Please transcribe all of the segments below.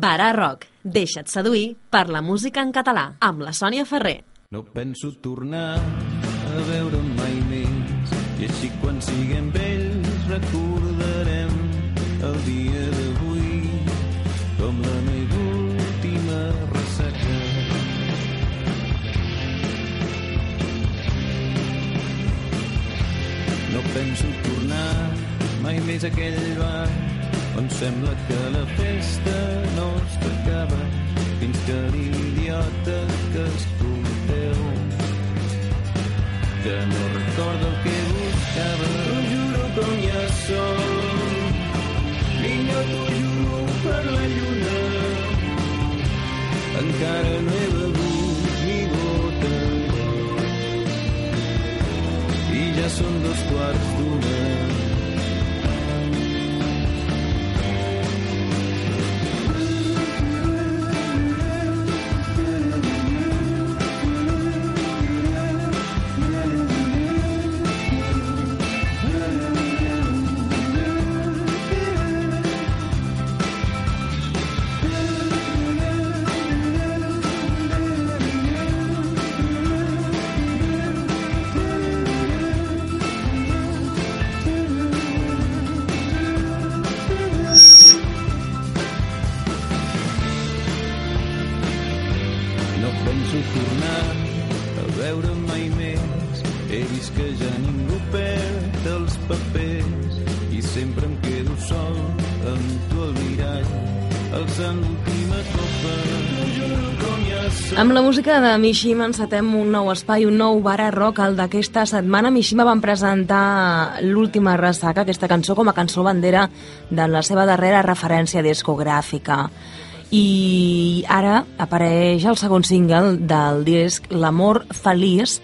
Barà Rock. Deixa't seduir per la música en català amb la Sònia Ferrer. No penso tornar a veure mai més i així quan siguem vells recordarem el dia d'avui com la meva última ressaca. No penso tornar mai més a aquell bar on sembla que la festa no s'acaba fins que l'idiota que escolteu ja no recordo el que buscava. Ho juro com ja som vinga t'ho juro per la lluna. Encara no he begut ni gota. I ja són dos quarts Amb la música de Mishima encetem un nou espai, un nou bar a rock, el d'aquesta setmana. Mishima van presentar l'última ressaca, aquesta cançó, com a cançó bandera de la seva darrera referència discogràfica. I ara apareix el segon single del disc, L'amor feliç,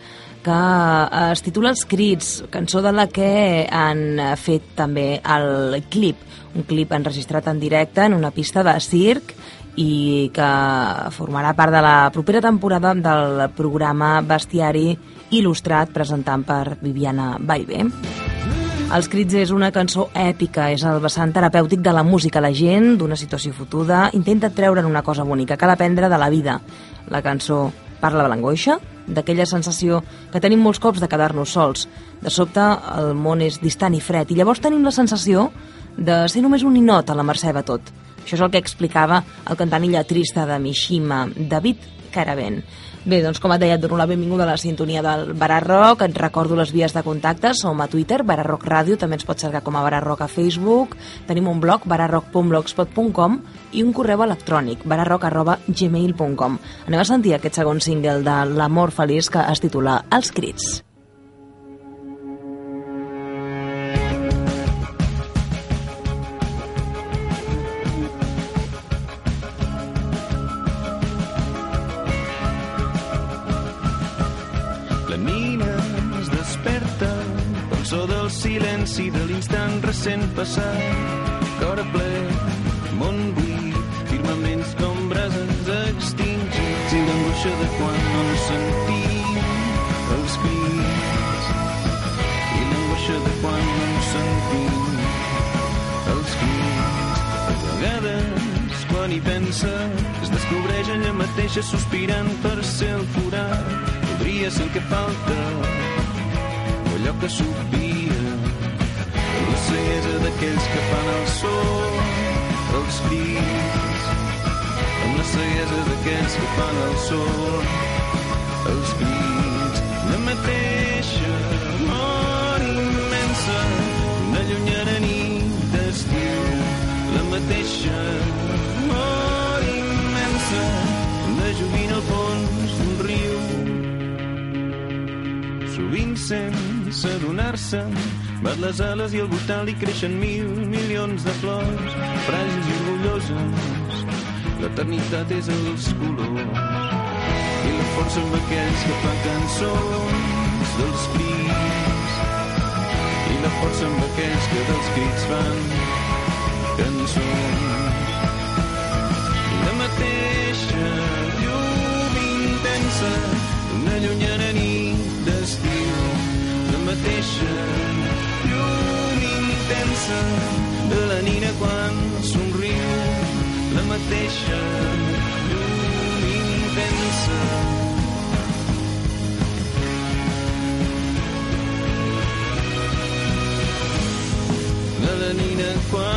que eh, es titula Els crits, cançó de la que han fet també el clip, un clip enregistrat en directe en una pista de circ i que formarà part de la propera temporada del programa Bestiari il·lustrat presentant per Viviana Baivé. Els crits és una cançó èpica, és el vessant terapèutic de la música. La gent, d'una situació fotuda, intenta treure'n una cosa bonica, cal aprendre de la vida. La cançó parla de l'angoixa, d'aquella sensació que tenim molts cops de quedar-nos sols. De sobte, el món és distant i fred, i llavors tenim la sensació de ser només un ninot a la mercè de tot. Això és el que explicava el cantant i lletrista de Mishima, David Caravent. Bé, doncs com et deia, et dono la benvinguda a la sintonia del Bararrock, et recordo les vies de contacte, som a Twitter, Bararrock Ràdio, també ens pots cercar com a Bararrock a Facebook, tenim un blog, bararrock.blogspot.com i un correu electrònic, bararrock.gmail.com. Anem a sentir aquest segon single de L'amor feliç que es titula Els crits. Silenci de l'instant recent passat. Cor ple, món buit, firmaments com brases extingits i l'angoixa de quan no ens sentim els crits. I l'angoixa de quan no ens sentim els crits. A vegades, quan hi pensa, es descobreix ella mateixa sospirant per ser el forat. Podria ser el que falta, o allò que s'obvia. Ceguesa d'aquells que fan el so, els crits. Amb la ceguesa d'aquells que fan el so, els crits. La mateixa mort immensa, una llunyana nit d'estiu. La mateixa mort immensa, una joguina al fons d'un riu. Sovint sense adonar-se bat les ales i al voltant li creixen mil milions de flors fràgils i orgulloses l'eternitat és els colors. I la força amb aquells que fan cançons dels crits. I la força amb aquells que dels crits fan cançons. I la mateixa llum intensa una llunyana nit d'estiu. La mateixa intensa de la nina quan somriu la mateixa llum intensa. Melanina quan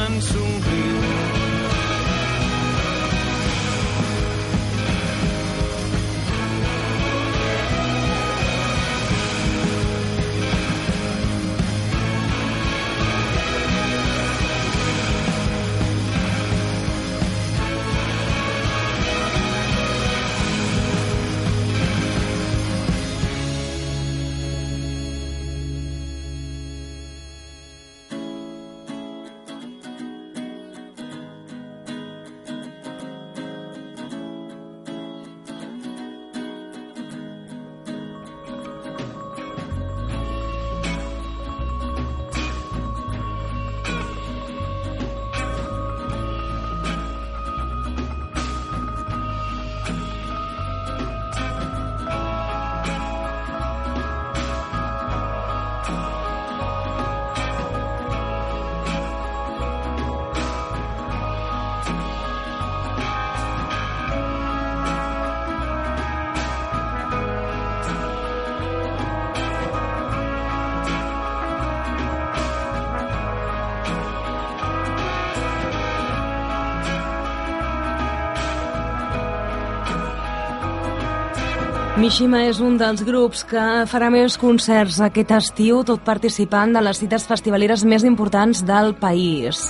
Mishima és un dels grups que farà més concerts aquest estiu, tot participant de les cites festivaleres més importants del país.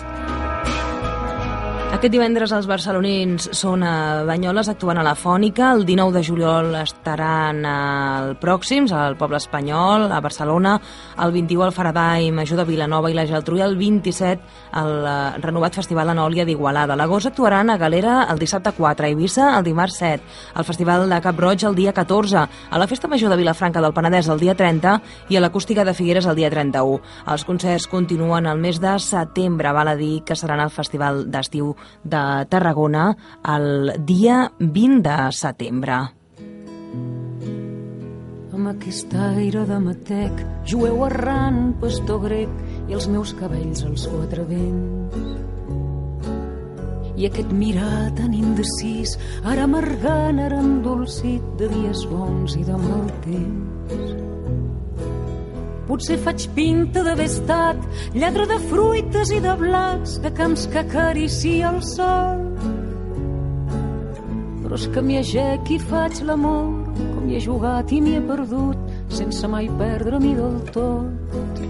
Aquest divendres els barcelonins són a Banyoles actuant a la Fònica, el 19 de juliol estaran al Pròxims, al Poble Espanyol, a Barcelona, el 21 al Faradai, Major de Vilanova i la Geltrú i el 27 al eh, renovat Festival Anòlia d'Igualada. L'agost actuaran a Galera el dissabte 4, a Eivissa el dimarts 7, al Festival de Cap Roig el dia 14, a la Festa Major de Vilafranca del Penedès el dia 30 i a l'Acústica de Figueres el dia 31. Els concerts continuen el mes de setembre, val a dir que seran al Festival d'Estiu de Tarragona el dia 20 de setembre. Amb aquest aire de matec, jueu errant, pastor grec, i els meus cabells als quatre vents. I aquest mirar tan indecis, ara amargant, ara endolcit de dies bons i de mal temps. Potser faig pinta d'haver estat lladre de fruites i de blats, de camps que acaricia el sol. Però és que m'hi agec i faig l'amor, com hi he jugat i m'hi he perdut, sense mai perdre-m'hi del tot.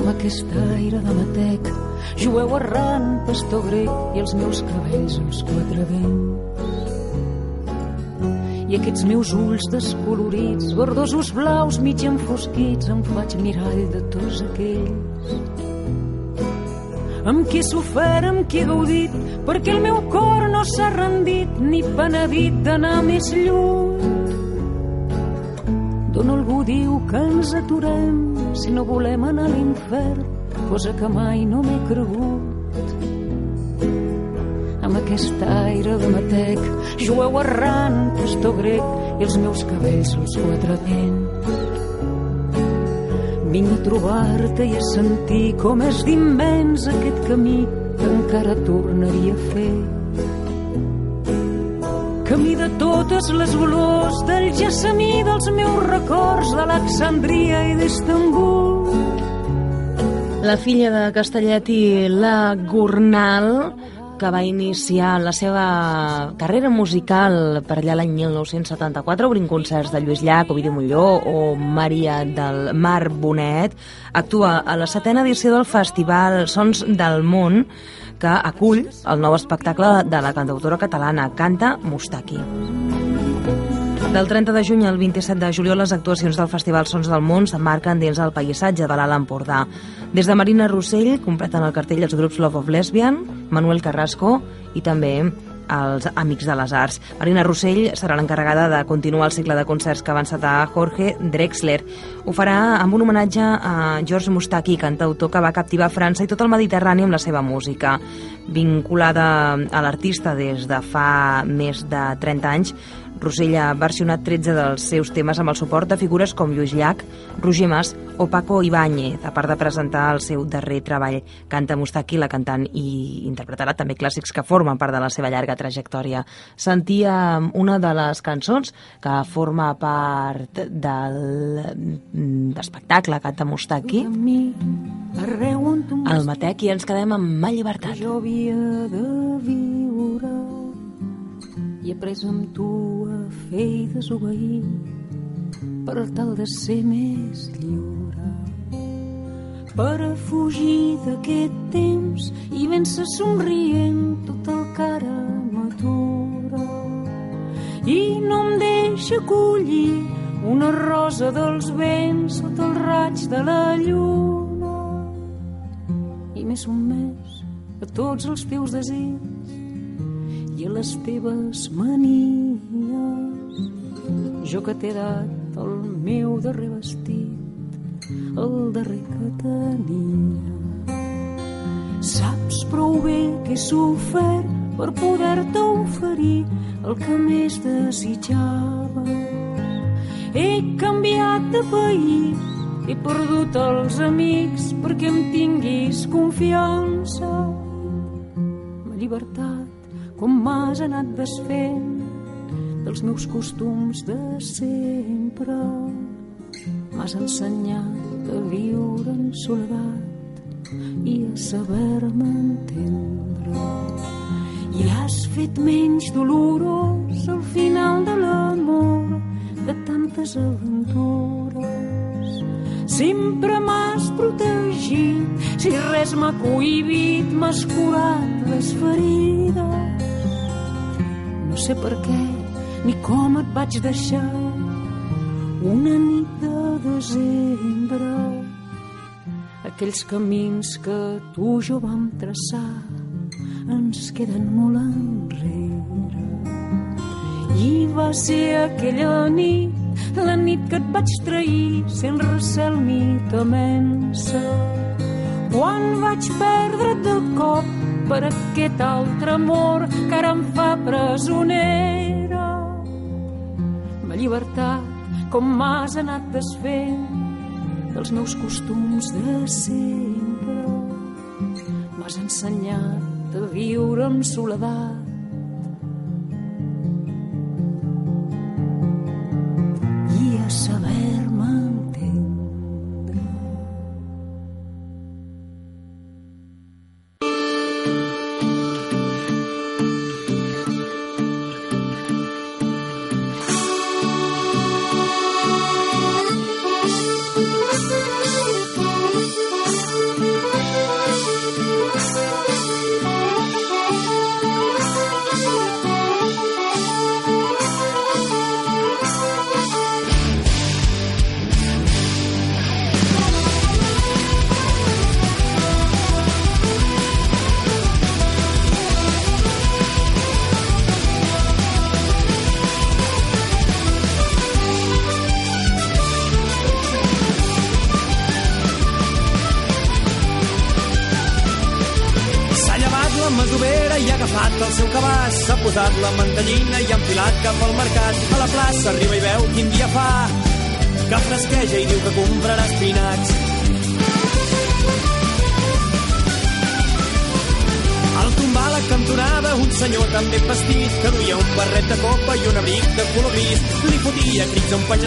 Amb aquest aire de matec, jueu errant, pastor grec, i els meus cabells als quatre vents i aquests meus ulls descolorits, verdosos blaus mig enfosquits, em faig mirall de tots aquells. Amb qui he sofert, amb qui he gaudit, perquè el meu cor no s'ha rendit ni penedit d'anar més lluny. D'on algú diu que ens aturem si no volem anar a l'infern, cosa que mai no m'he cregut aquest aire de matec, jueu errant, pastor grec, i els meus cabells els quatre vents. Vinc a trobar-te i a sentir com és d'immens aquest camí que encara tornaria a fer. Camí de totes les olors del gessamí dels meus records d'Alexandria i d'Istanbul. La filla de Castellet i la Gornal que va iniciar la seva carrera musical per allà l'any 1974, obrint concerts de Lluís Llach, Ovidi Molló o Maria del Mar Bonet, actua a la setena edició del Festival Sons del Món, que acull el nou espectacle de la cantautora catalana Canta Mustaki. Del 30 de juny al 27 de juliol, les actuacions del Festival Sons del Món s'emmarquen dins el paisatge de l'Alt Empordà. Des de Marina Rossell completen el cartell els grups Love of Lesbian, Manuel Carrasco i també els Amics de les Arts. Marina Rossell serà l'encarregada de continuar el cicle de concerts que va encetar Jorge Drexler. Ho farà amb un homenatge a George Mustaki, cantautor que va captivar França i tot el Mediterrani amb la seva música. Vinculada a l'artista des de fa més de 30 anys, Rossell ha versionat 13 dels seus temes amb el suport de figures com Lluís Llach, Roger Mas o Paco Ibáñez, a part de presentar el seu darrer treball Canta Mustaki, la cantant i interpretarà també clàssics que formen part de la seva llarga trajectòria. Sentia una de les cançons que forma part del espectacle Canta Mustaki, el Matec, i ens quedem amb Ma Llibertat. Jo havia de viure i he pres amb tu a fer i desobeir per tal de ser més lliure. Per fugir d'aquest temps i vèncer somrient tot el que ara m'atura. I no em deixa collir una rosa dels vents sota el raig de la lluna. I m'he sotmès a tots els teus a les teves manies. Jo que t'he dat el meu darrer vestit, el darrer que tenia. Saps prou bé que he sofert per poder-te oferir el que més desitjava. He canviat de país, he perdut els amics perquè em tinguis confiança. Ma llibertat com m'has anat desfent dels meus costums de sempre. M'has ensenyat a viure en soledat i a saber-me entendre. I has fet menys dolorós el final de l'amor de tantes aventures. Sempre m'has protegit, si res m'ha cohibit, m'has curat les ferides sé per què ni com et vaig deixar una nit de desembre. Aquells camins que tu i jo vam traçar ens queden molt enrere. I va ser aquella nit, la nit que et vaig trair, sent recel mi temença. Quan vaig perdre't de cop per aquest altre amor que ara em fa presonera. Ma llibertat, com m'has anat desfent dels meus costums de sempre. M'has ensenyat a viure amb soledat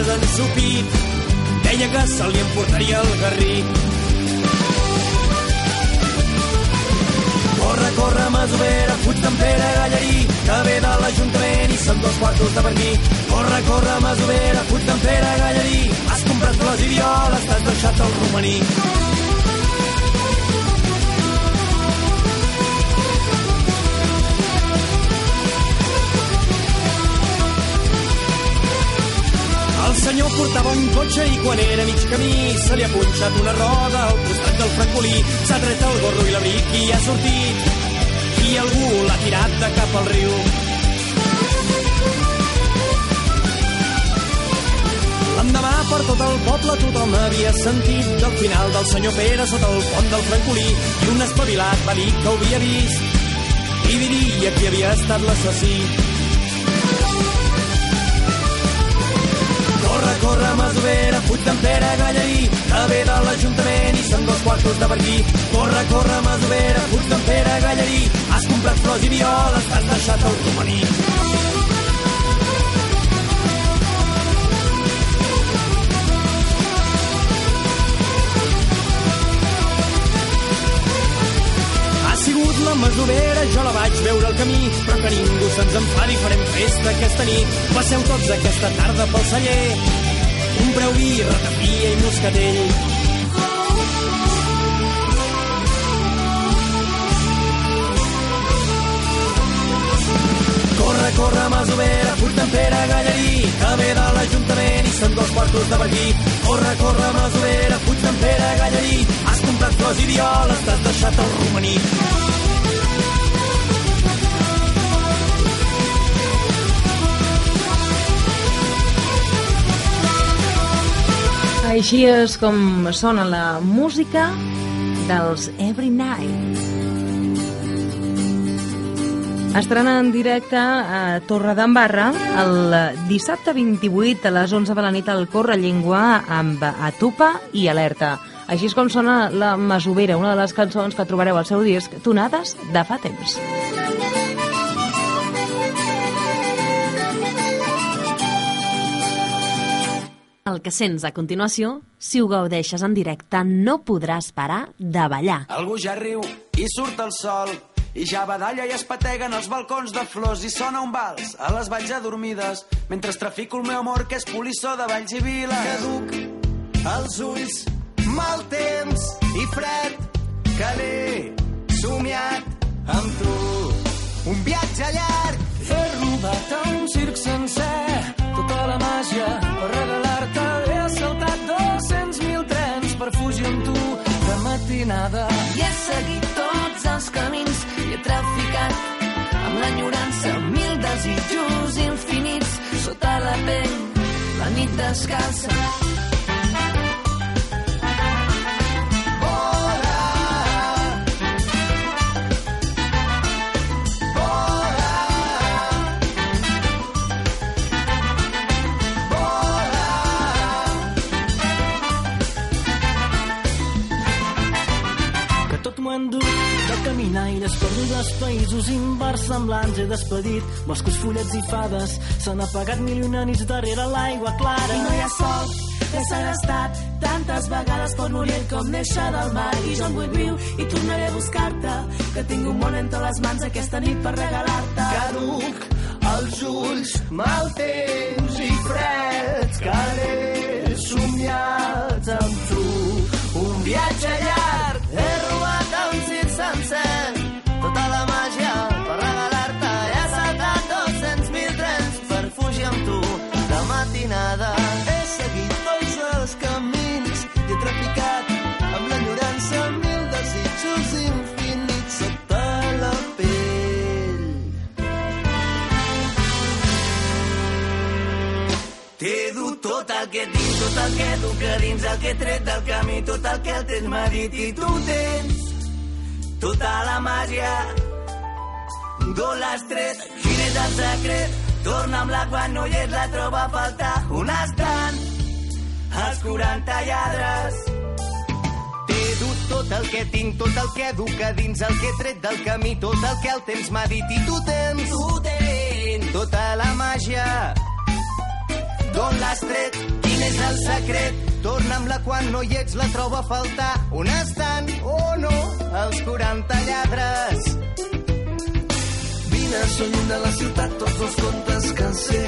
pagès ensupit. Deia que se li emportaria el garrí. Corre, corre, masovera, fuig d'en Pere Gallarí, que ve de l'Ajuntament i són dos quartos de per aquí. Corre, corre, masovera, fuig d'en Pere Gallarí, has comprat les idioles, t'has deixat el romaní. Senyor portava un cotxe i quan era mig camí se li ha punxat una roda al costat del francolí. S'ha tret el gorro i l'abric i ha sortit. I algú l'ha tirat de cap al riu. L'endemà per tot el poble tothom havia sentit del final del senyor Pere sota el pont del francolí i un espavilat va dir que ho havia vist i diria qui havia estat l'assassí. Corre, corre, Masovera, fuig Gallarí, que ve de l'Ajuntament i són dos quartos de per aquí. Corre, corre, Masovera, fuig d'en Pere Gallarí, has comprat flors i violes, t'has deixat el romaní. Sigut la masovera, jo la vaig veure al camí, però que ningú se'ns enfadi, farem festa aquesta nit. Passeu tots aquesta tarda pel celler, compreu vi, ratafia i moscatell. Corre, corre, masovera, fuig d'en Pere Gallarí, que ve de l'Ajuntament i són dos quartos de per aquí. Corre, corre, masovera, fuig d'en Pere Gallarí, has comprat flors i violes, t'has deixat el romaní. Així és com sona la música dels Every Night. Estrena en directe a Torredembarra el dissabte 28 a les 11 de la nit al Corre Llengua amb Atupa i Alerta. Així és com sona la Masovera, una de les cançons que trobareu al seu disc Tonades de fa temps. El que sents a continuació, si ho gaudeixes en directe, no podràs parar de ballar. Algú ja riu i surt el sol i ja badalla i es pateguen els balcons de flors i sona un vals a les valls adormides mentre trafico el meu amor que és polissó de valls i viles. Caduc els ulls, mal temps i fred que l'he somiat amb tu. Un viatge llarg He robat a un circ sencer tota la màgia per regalar-te. L'enyorança mil desitjos infinits sota la pell, la nit descalça. Caminaires perdudes, països inversemblants. He despedit, boscos, fullets i fades. S'han apagat miliona nits darrere l'aigua clara. I no hi ha sol, t'he segrestat tantes vegades pot morir com néixer del mar. I jo en vull viu i tornaré a buscar-te que tinc un món entre les mans aquesta nit per regalar-te. Caduc els ulls, mal temps i freds que l'he somiat amb tu. Un viatge tot el que tinc, tot el que duc a dins, el que he tret del camí, tot el que el temps m'ha dit i tu tens tota la màgia. D'on l'has tret? Quin és el secret? Torna'm-la quan no hi ets, la troba a faltar. On estan els 40 lladres? T'he dut tot el que tinc, tot el que duc a dins, el que he tret del camí, tot el que el temps m'ha dit i tu tens, tu tens tota la màgia. D'on l'has tret? Quin és el secret? Torna'm-la quan no hi ets, la trobo a faltar. On estan, o oh no, els 40 lladres? Vine, són lluny de la ciutat tots els contes que sé.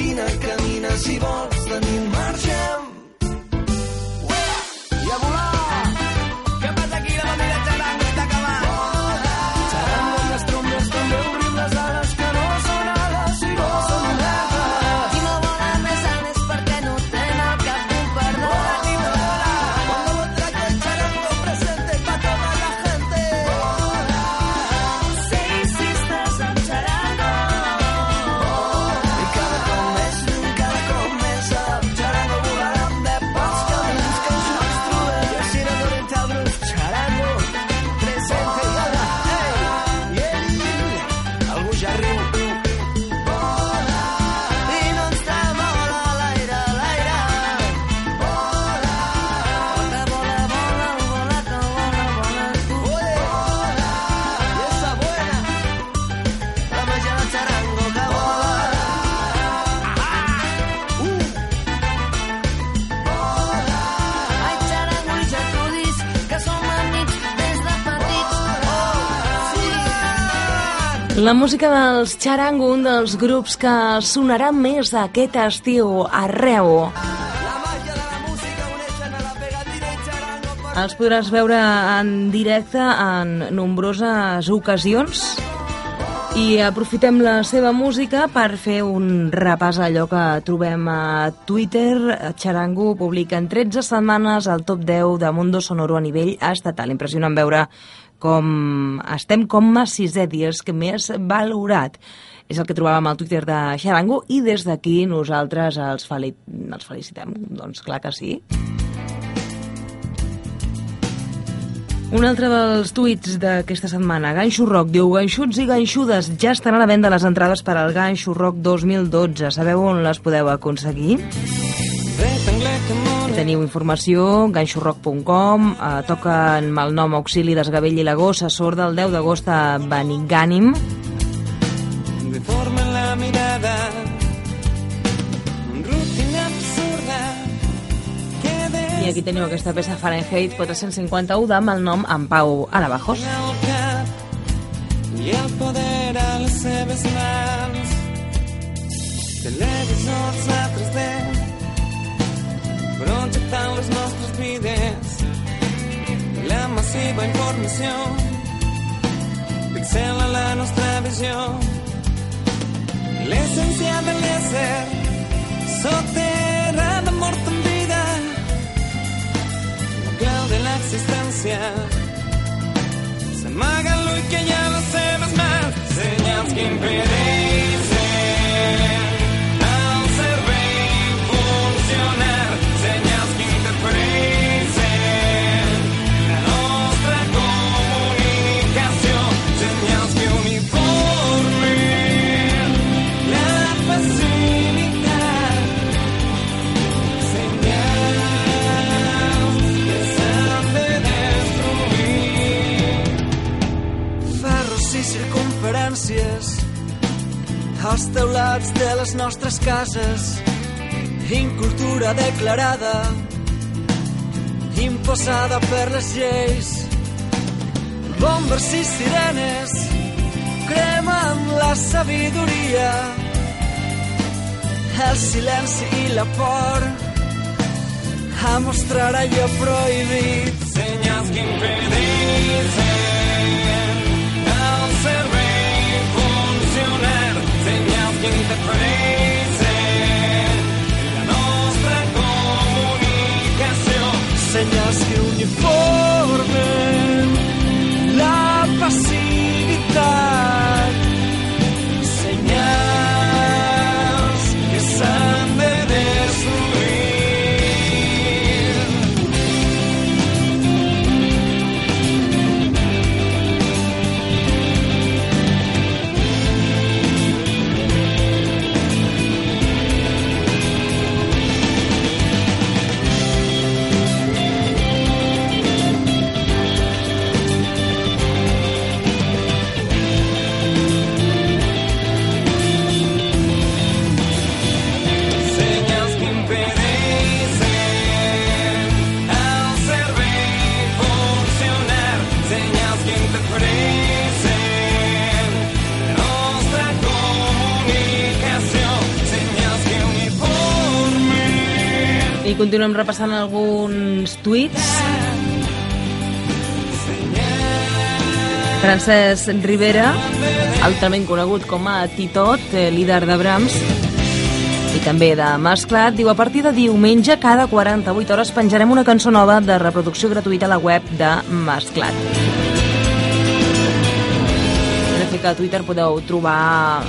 Vine, camina si vols, música dels Charango, un dels grups que sonarà més aquest estiu arreu. Els podràs veure en directe en nombroses ocasions i aprofitem la seva música per fer un repàs allò que trobem a Twitter. Charango publica en 13 setmanes el top 10 de Mundo Sonoro a nivell estatal. Impressionant veure com estem com a sisè dies que més valorat. És el que trobàvem al Twitter de Xarango i des d'aquí nosaltres els, feli els felicitem. Doncs clar que sí. Un altre dels tuits d'aquesta setmana, Ganxo Rock, diu Ganxuts i ganxudes, ja estan a la venda les entrades per al Ganxo Rock 2012. Sabeu on les podeu aconseguir? Teniu informació, ganxorrock.com, eh, toquen amb el nom Auxili d'Esgavell i la Gossa, sort del 10 d'agost a Benigànim. Deformen la mirada, rutina absurda, que I aquí teniu aquesta peça Fahrenheit 451 amb el nom En Pau Arabajos. el i el poder a les seves mans. Televisors a 3D projectant les nostres vides. La massiva informació pixela la nostra visió. L'essència de l'ésser soterrada mort en vida. La clau de l'existència s'amaga l'ull que hi ha a les seves mans. Senyals que impedeixen als teulats de les nostres cases. Incultura declarada, imposada per les lleis. Bombers i sirenes cremen la sabidoria. El silenci i la por a mostrar allò prohibit. Senyals que impedeixen que uniformen la passivitat. Continuem repassant alguns tuits. Francesc Rivera, altrament conegut com a Titot, eh, líder de Brahms, i també de Masclat, diu a partir de diumenge cada 48 hores penjarem una cançó nova de reproducció gratuïta a la web de Masclat. Fet que a Twitter podeu trobar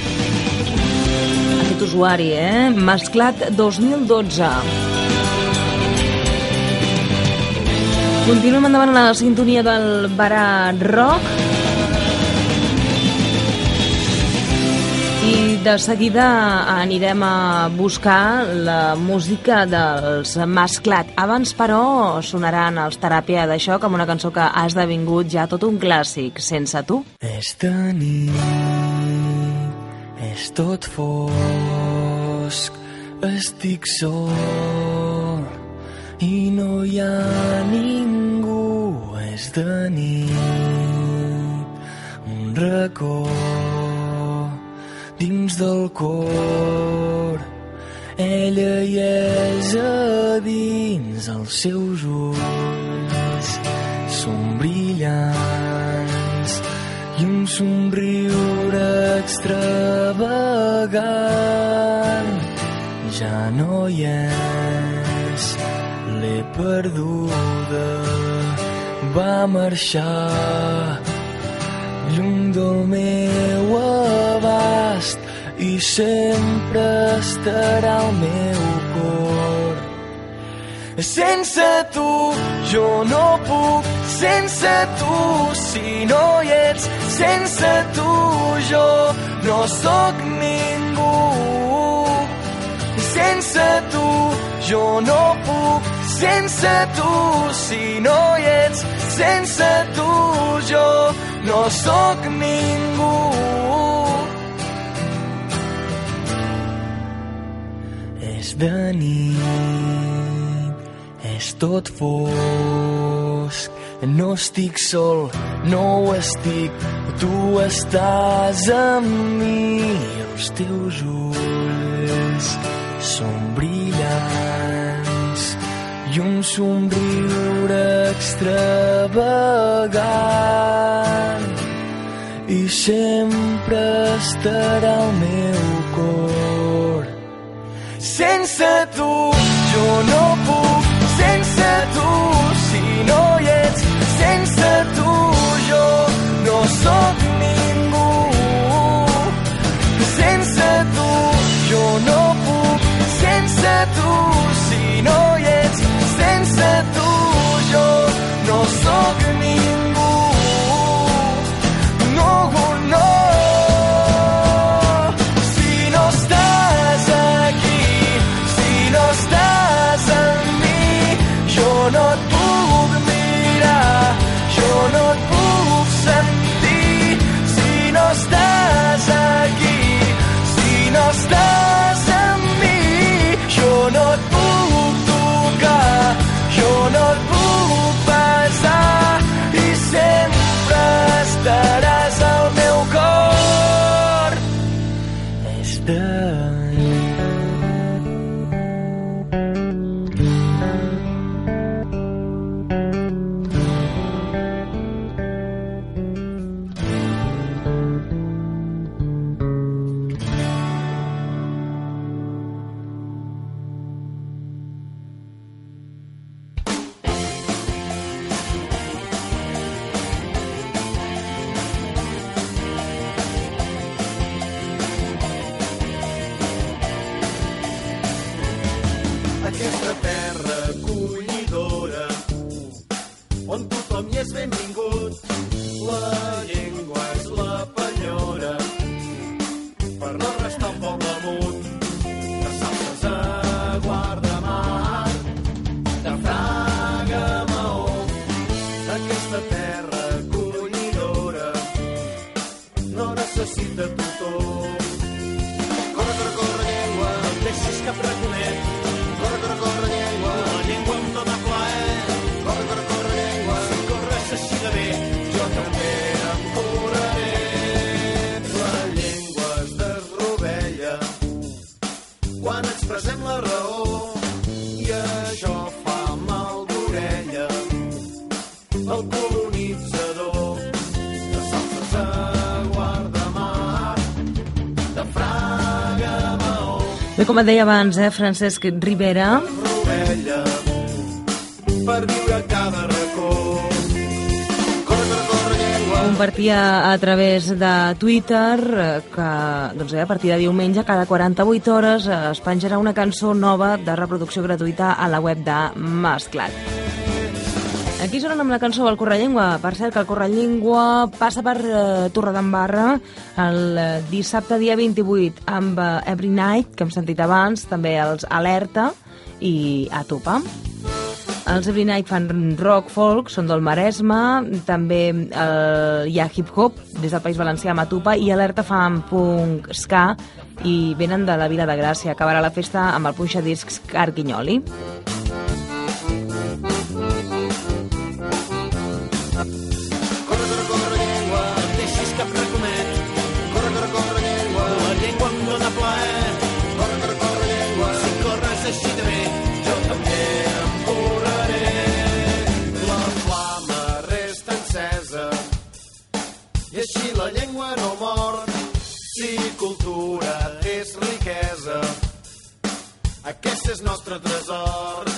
aquest usuari, eh? Masclat 2012. Continuem endavant a la sintonia del Barat Rock. I de seguida anirem a buscar la música dels Masclat. Abans, però, sonaran els Teràpia de Xoc amb una cançó que ha esdevingut ja tot un clàssic, Sense tu. És de nit, és tot fosc, estic sol i no hi ha ningú. És de nit, un racó dins del cor. Ella hi és a dins els seus ulls. Són brillants i un somriure extravagant ja no hi és, l'he perduda, va marxar lluny del meu abast i sempre estarà al meu cor. Sense tu jo no puc, sense tu si no hi ets, sense tu jo no sóc ningú. Sense tu jo no puc, sense tu si no hi ets, sense tu jo no sóc ningú. És de nit, és tot fosc, no estic sol, no ho estic, tu estàs amb mi, els teus ulls són brillants i un somriure extravagant i sempre estarà al meu cor. Sense tu jo no puc, sense tu si no hi ets, sense tu jo no sóc ningú. Sense tu jo no puc, sense tu si no hi ets, sense tu jo no sóc ningú. No, És de com et deia abans, eh, Francesc Rivera, rovella per viure cada racó. Compartia a través de Twitter eh, que doncs, eh, a partir de diumenge cada 48 hores eh, es penjarà una cançó nova de reproducció gratuïta a la web de Masclat. Aquí sonen amb la cançó del Correllengua. Per cert, que el Correllengua passa per eh, Torredembarra el eh, dissabte dia 28 amb eh, Every Night, que hem sentit abans, també els Alerta i Atupa. Els Every Night fan rock, folk, són del Maresme, també eh, hi ha hip-hop des del País Valencià amb Atupa i Alerta fan punk ska i venen de la Vila de Gràcia. Acabarà la festa amb el punxadiscs Carquinyoli. Corre, Aquest és nostre tresor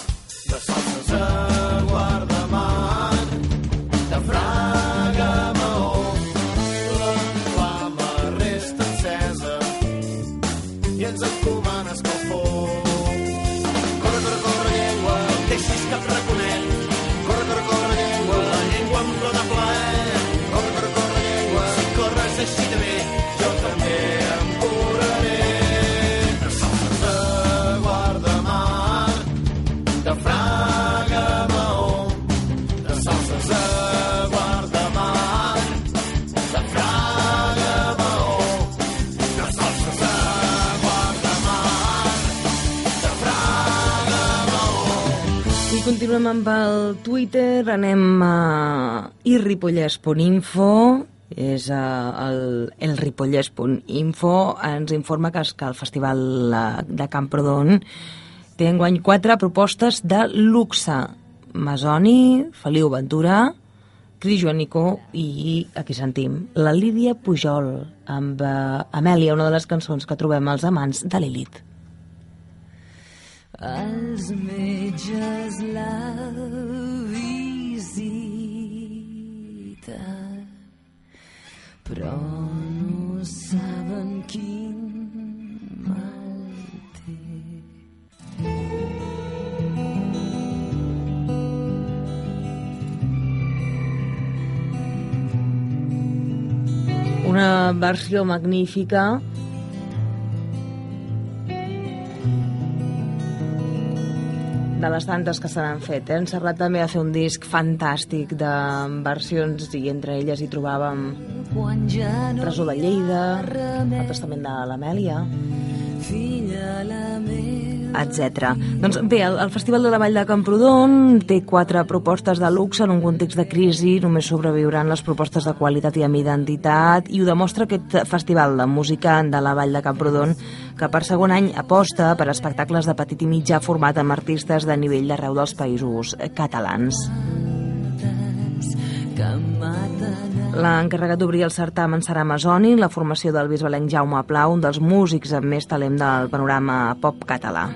continuem amb el Twitter, anem a irripollès.info, és el, el ripollès.info, ens informa que, que el Festival eh, de Camprodon té enguany quatre propostes de luxe. Masoni, Feliu Ventura, Cris Joanico i aquí sentim la Lídia Pujol amb uh, Amèlia, una de les cançons que trobem als amants de Lilith. Els metges la visita, però no saben quin mal té. Una versió magnífica de les tantes que se n'han fet. Eh? En Serrat també va fer un disc fantàstic de versions i entre elles hi trobàvem Resó de Lleida, el testament de l'Amèlia, filla la meva, etc. Doncs bé, el, el Festival de la Vall de Camprodon té quatre propostes de luxe en un context de crisi, només sobreviuran les propostes de qualitat i amb identitat, i ho demostra aquest festival de música de la Vall de Camprodon, que per segon any aposta per espectacles de petit i mitjà format amb artistes de nivell d'arreu dels països catalans. que maten L'encarregat d'obrir el certamen serà Masoni, la formació del bisbalenc Jaume Pla, un dels músics amb més talent del panorama pop català.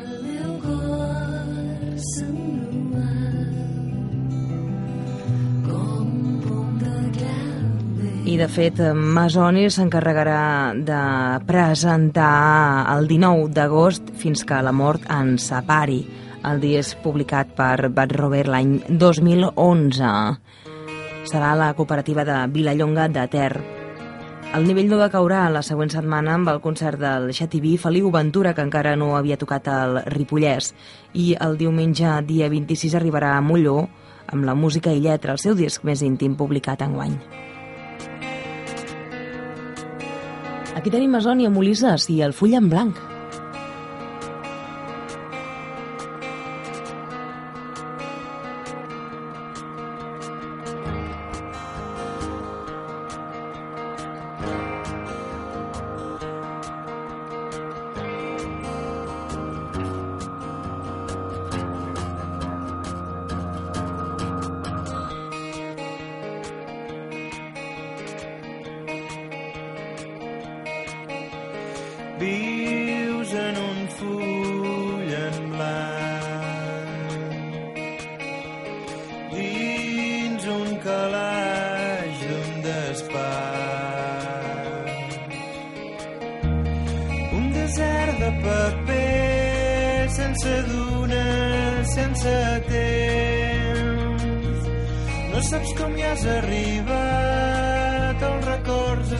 I, de fet, Masoni s'encarregarà de presentar el 19 d'agost fins que la mort ens separi. El dia és publicat per Bad Robert l'any 2011. Serà la cooperativa de Vilallonga de Ter. El nivell no decaurà la següent setmana amb el concert del Xativí Feliu Ventura, que encara no havia tocat el Ripollès. I el diumenge, dia 26, arribarà a Molló amb la música i lletra, el seu disc més íntim publicat enguany. Aquí tenim a Sònia Molises i el full en blanc. Els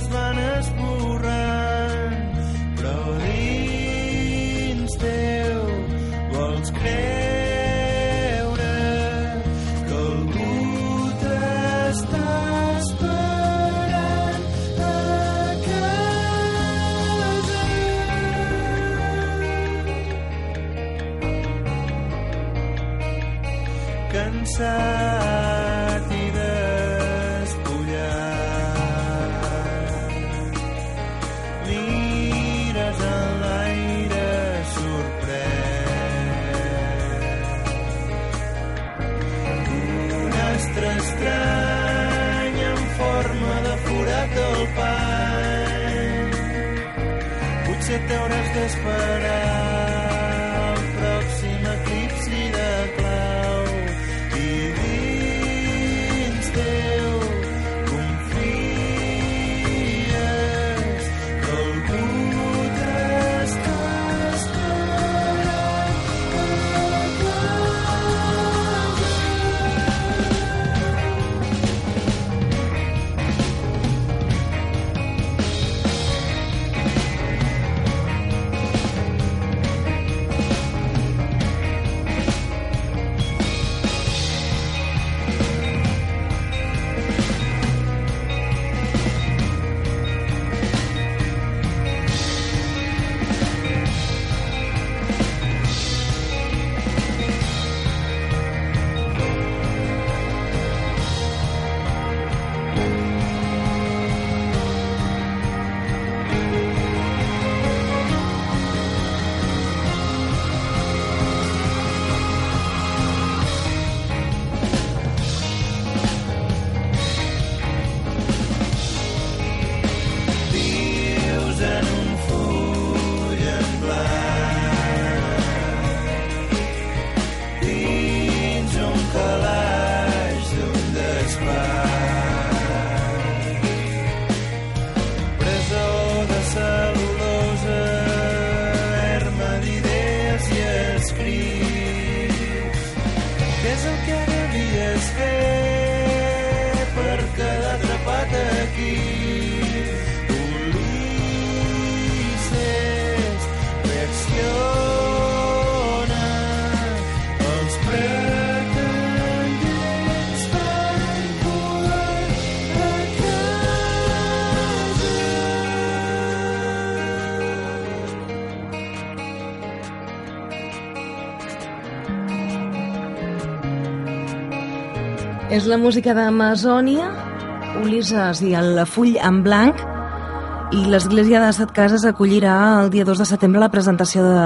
És la música d'Amazònia, Ulisses i el full en blanc, i l'Església de Set Cases acollirà el dia 2 de setembre la presentació de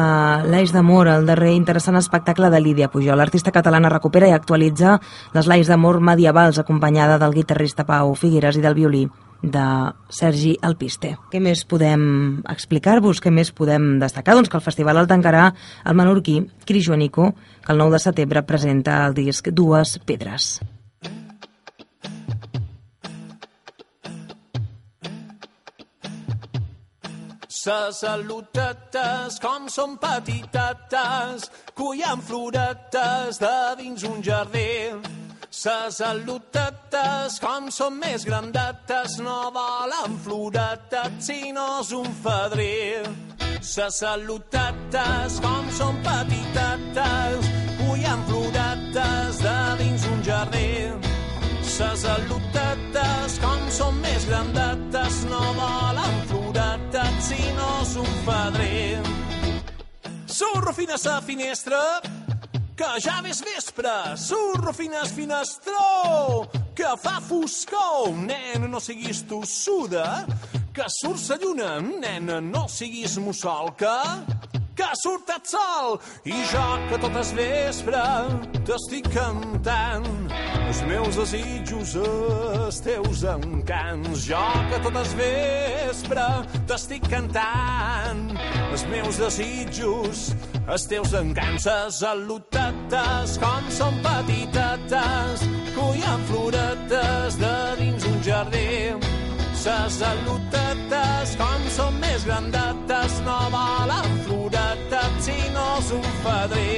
l'Eix d'Amor, el darrer interessant espectacle de Lídia Pujol. L'artista catalana recupera i actualitza les l'Eix d'Amor medievals, acompanyada del guitarrista Pau Figueres i del violí de Sergi Alpiste. Què més podem explicar-vos? Què més podem destacar? Doncs que el festival el tancarà el menorquí Cris Joanico, que el 9 de setembre presenta el disc Dues Pedres. Ses salutetes com són petitetes, cullant floretes de dins un jardí. Ses salutetes com són més grandetes, no volen floretes, sinó és un fadrí. Ses salutetes com són petitetes, cullant floretes de dins un jardí. Ses salutetes com són més grandetes, és un fadrí. Surro fins a finestra, que ja ves vespre, surro fins al finestró, que fa foscor, nena, no siguis tossuda, que surt sa lluna, nena, no siguis mussolca, que surt el sol, i jo que tot es vespre t'estic cantant els meus desitjos, els teus encants. Jo que tot es vespre t'estic cantant els meus desitjos, els teus encants. Les com són petitetes, cullant floretes de dins un jardí. Ses al·lutetes com són més grandetes, no sinó és un fadrí.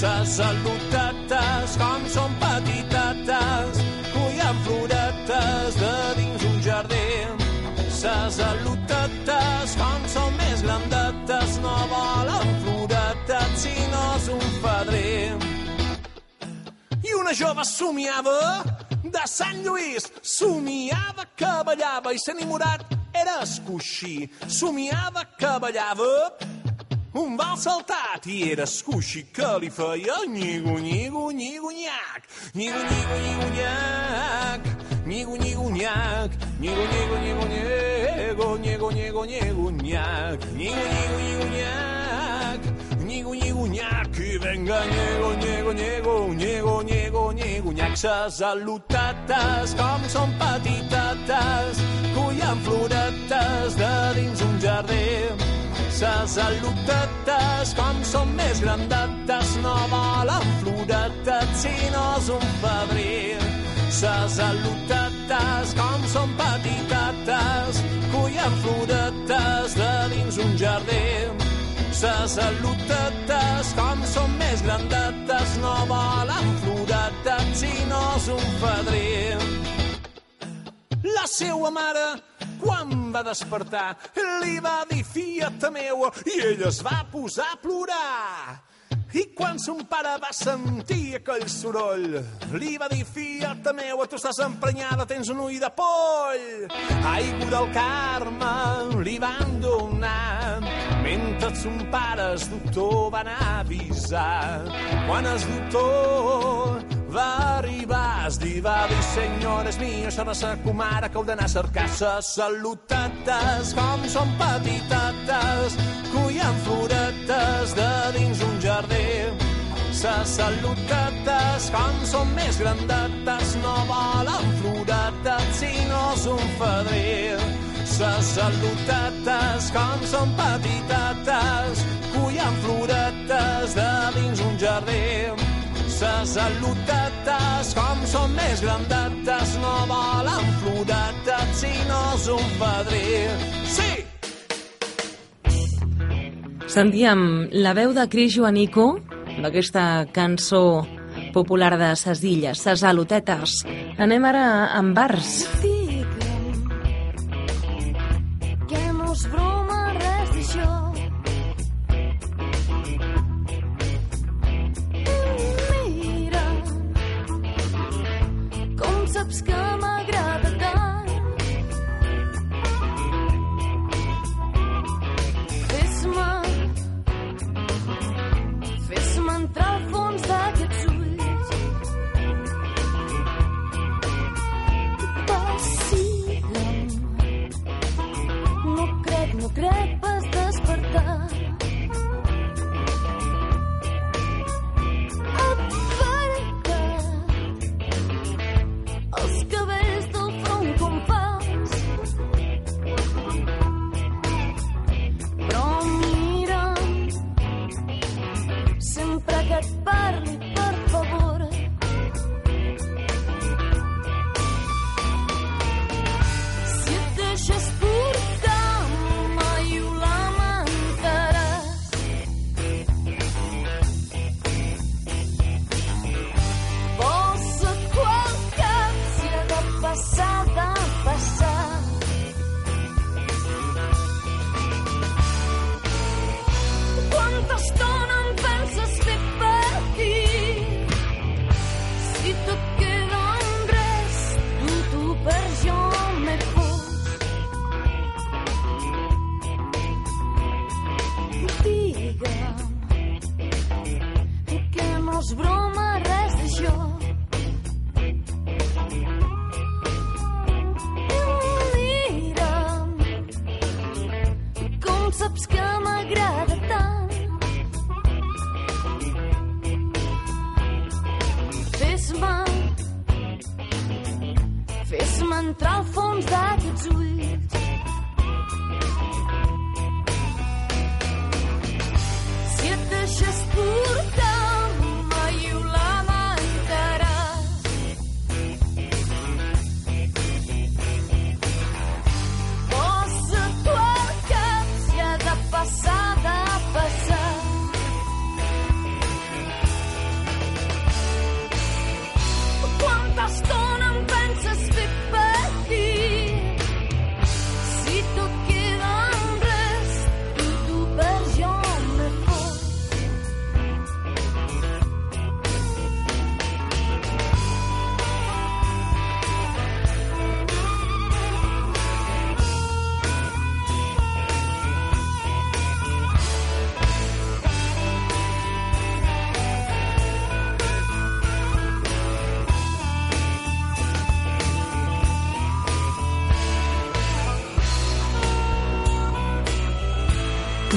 Ses al·lutetes com són petitetes, cullant floretes de dins un jardí. Ses al·lutetes com són més grandetes, no sinó és un fadrí. I una jove somiava de Sant Lluís, somiava que ballava i s'enamorat era escoixí. Somiava que ballava un bal saltat i era escoixí que li feia nyigo, nyigo, nyigo, nyac. Nyigo, nyigo, nyigo, nyac. Nyigo, nyigo, nyac. Nyigo, nyigo, nyigo, nyigo, nyigo, nyigo, nyigo, nyac. Nyigo, nyigo, nyigo, nyac. Nyigo, nyigo, nyac. I venga, nyigo, nyigo, nyigo, nyigo, nyigo, nyigo, nyac. Ses com són petitetes, cullant floretes de dins un jardí. Ses al·lutetes com són més grandetes, no volen floretes, sinó és un febrer. Ses al·lutetes com són petitetes, cullant floretes de dins un jardí. Ses al·lutetes com són més grandetes, no volen floretes, sinó és un febrer. La seua mare, quan va despertar, li va dir fieta meua i ella es va posar a plorar. I quan son pare va sentir aquell soroll, li va dir, fieta meua, tu estàs emprenyada, tens un ull de poll. Aigua del Carme li van donar, mentre son pare, el doctor, van avisar. Quan el doctor va arribar, es dir, va dir, senyores això de sa comare que heu d'anar a cercar ses salutetes, com són petitetes, cullant floretes de dins un jardí. Ses salutetes, com són més grandetes, no volen floretes, sinó un fadrí. Ses salutetes, com són petitetes, cullant floretes de dins un jardí. Ses salutetes, com són més grandetes, no volen floretes, sinó és un fadrí. Sí! Sentíem la veu de Cris Joanico, d'aquesta cançó popular de ses illes, ses alotetes. Anem ara amb bars. que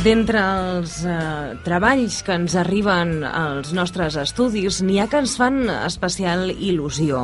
D'entre els eh, treballs que ens arriben als nostres estudis, n'hi ha que ens fan especial il·lusió.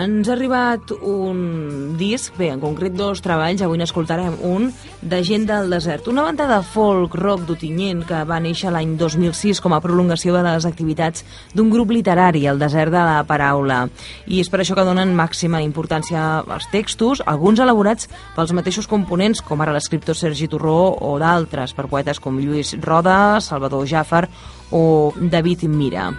Ens ha arribat un disc, bé, en concret dos treballs, avui n'escoltarem un, de Gent del Desert, una banda de folk rock d'Otinyent que va néixer l'any 2006 com a prolongació de les activitats d'un grup literari, el Desert de la Paraula. I és per això que donen màxima importància als textos, alguns elaborats pels mateixos components, com ara l'escriptor Sergi Torró o d'altres, per poetes com Lluís Roda, Salvador Jàfar o David Mira.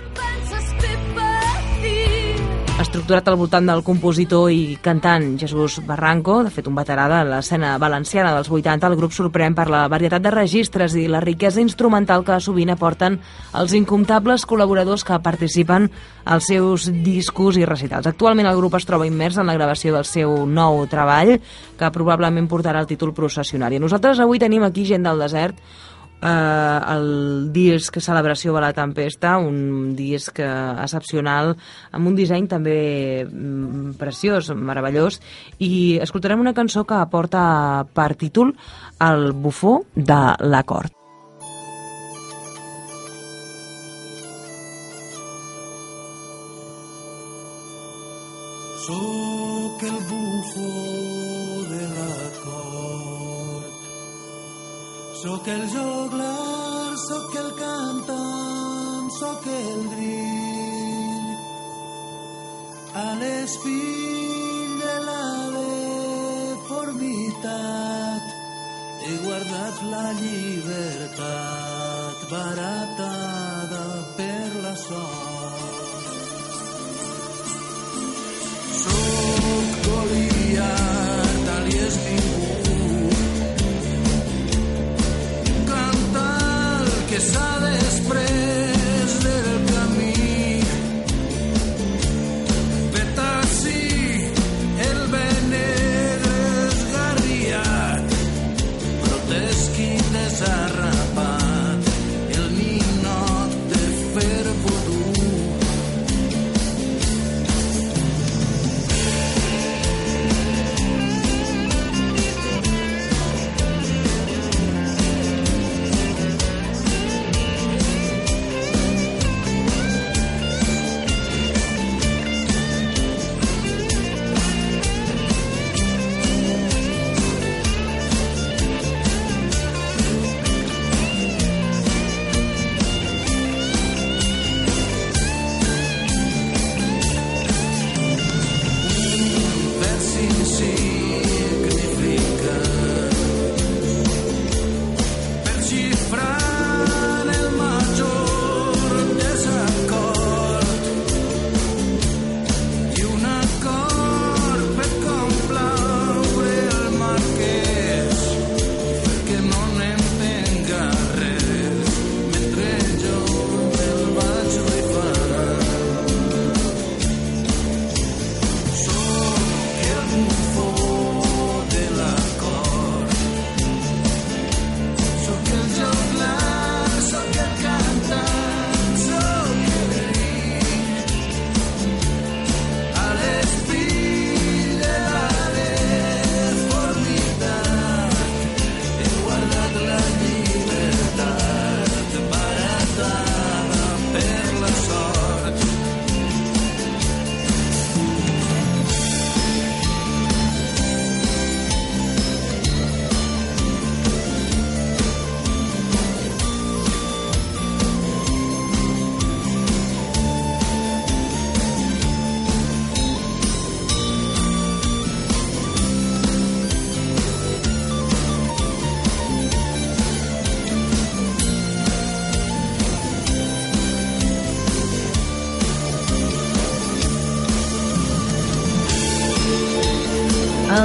Estructurat al voltant del compositor i cantant Jesús Barranco, de fet un veterà de l'escena valenciana dels 80, el grup sorprèn per la varietat de registres i la riquesa instrumental que sovint aporten els incomptables col·laboradors que participen als seus discos i recitals. Actualment el grup es troba immers en la gravació del seu nou treball, que probablement portarà el títol processionari. Nosaltres avui tenim aquí gent del desert, eh, el disc Celebració de la Tempesta, un disc excepcional, amb un disseny també mm, preciós, meravellós, i escoltarem una cançó que porta per títol El bufó de l'acord. Soc el bufó de l'acord. Soc el joglar, A l'espill de la deformitat he guardat la llibertat baratada per la sort. Soc Goliat, àlies ningú. Canta el que s'ha després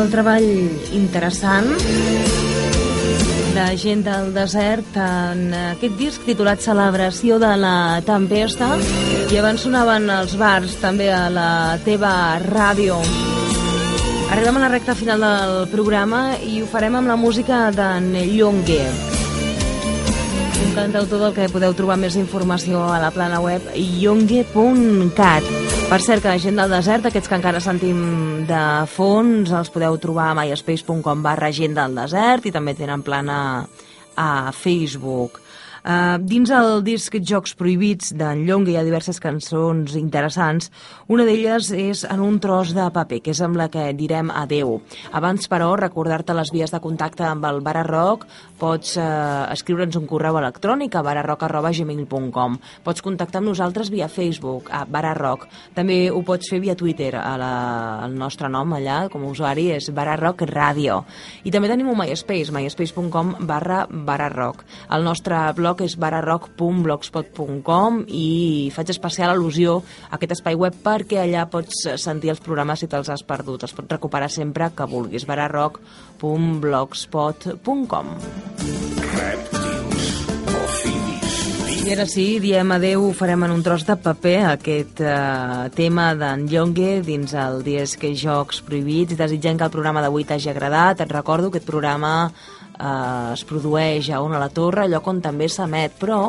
el treball interessant de gent del desert en aquest disc titulat Celebració de la Tempesta. I abans sonaven els bars també a la teva ràdio. Arribem a la recta final del programa i ho farem amb la música d'en Llongue un cantautor del que podeu trobar més informació a la plana web yongue.cat per cert que la gent del desert, aquests que encara sentim de fons, els podeu trobar a myspace.com barra gent del desert i també tenen plana a Facebook. Uh, dins el disc Jocs Prohibits d'en Llonga hi ha diverses cançons interessants. Una d'elles és En un tros de paper, que és amb la que direm adeu. Abans, però, recordar-te les vies de contacte amb el Bara Rock. Pots uh, escriure'ns un correu electrònic a bararock.gmail.com. Pots contactar amb nosaltres via Facebook, a Bararock. També ho pots fer via Twitter. A la, el nostre nom allà, com a usuari, és Bararock Radio. I també tenim un MySpace, myspace.com barra Bararock. El nostre blog és bararrock.blogspot.com i faig especial al·lusió a aquest espai web perquè allà pots sentir els programes si te'ls has perdut. Els pots recuperar sempre que vulguis. ofidis, I ara sí, diem adeu, ho farem en un tros de paper, aquest eh, tema d'en Llongue dins el disc Jocs Prohibits, desitjant que el programa d'avui t'hagi agradat. Et recordo que aquest programa eh, es produeix a Ona la Torre, lloc on també s'emet, però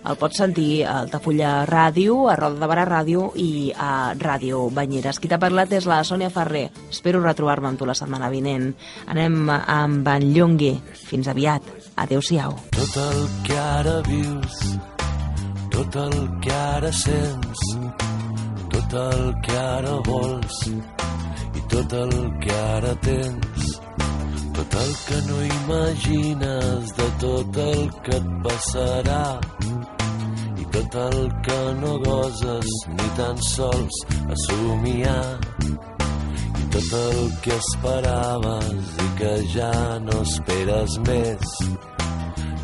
el pots sentir a Altafulla Ràdio, a Roda de Barà Ràdio i a Ràdio Banyeres. Qui t'ha parlat és la Sònia Ferrer. Espero retrobar-me amb tu la setmana vinent. Anem amb en Llongue. Fins aviat. Adéu-siau. Tot el que ara vius, tot el que ara sents, tot el que ara vols i tot el que ara tens, tot el que no imagines de tot el que et passarà. I tot el que no goses ni tan sols a somiar. I tot el que esperaves i que ja no esperes més.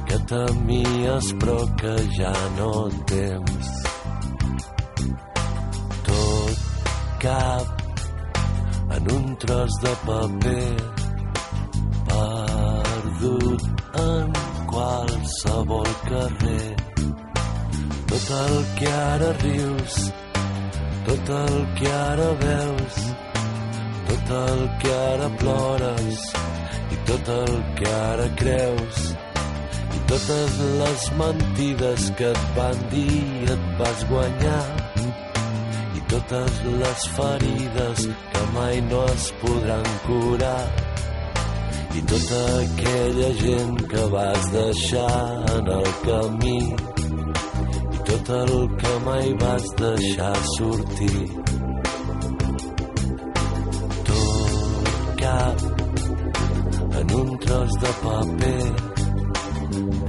Que temies però que ja no temps tot cap en un tros de paper perdut en qualsevol carrer. Tot el que ara rius tot el que ara veus tot el que ara plores i tot el que ara creus. I totes les mentides que et van dir et vas guanyar. I totes les ferides que mai no es podran curar i tota aquella gent que vas deixar en el camí i tot el que mai vas deixar sortir. Tot cap en un tros de paper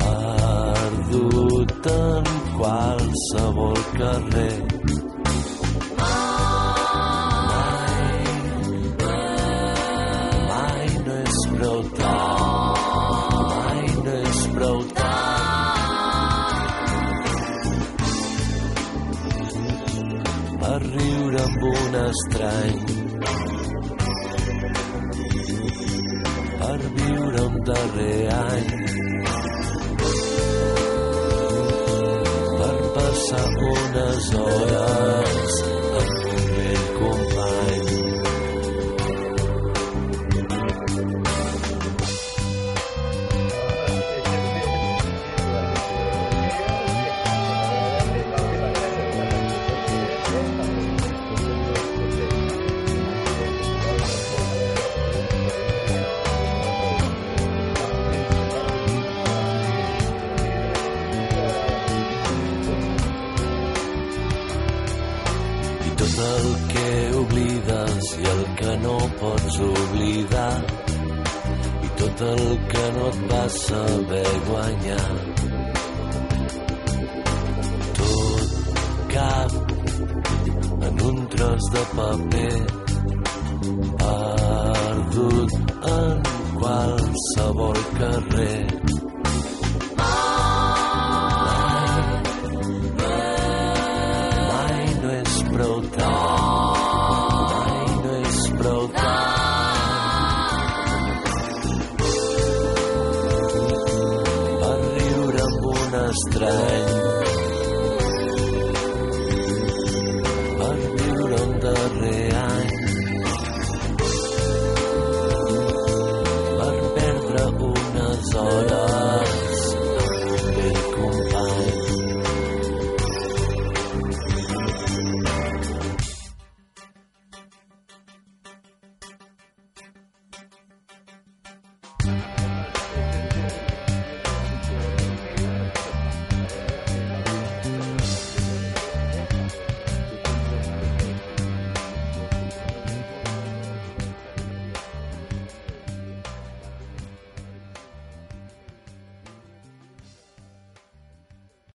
perdut en qualsevol carrer estrany. Per viure un darrer any. Per passar unes hores saber guanyar tot cap en un tros de paper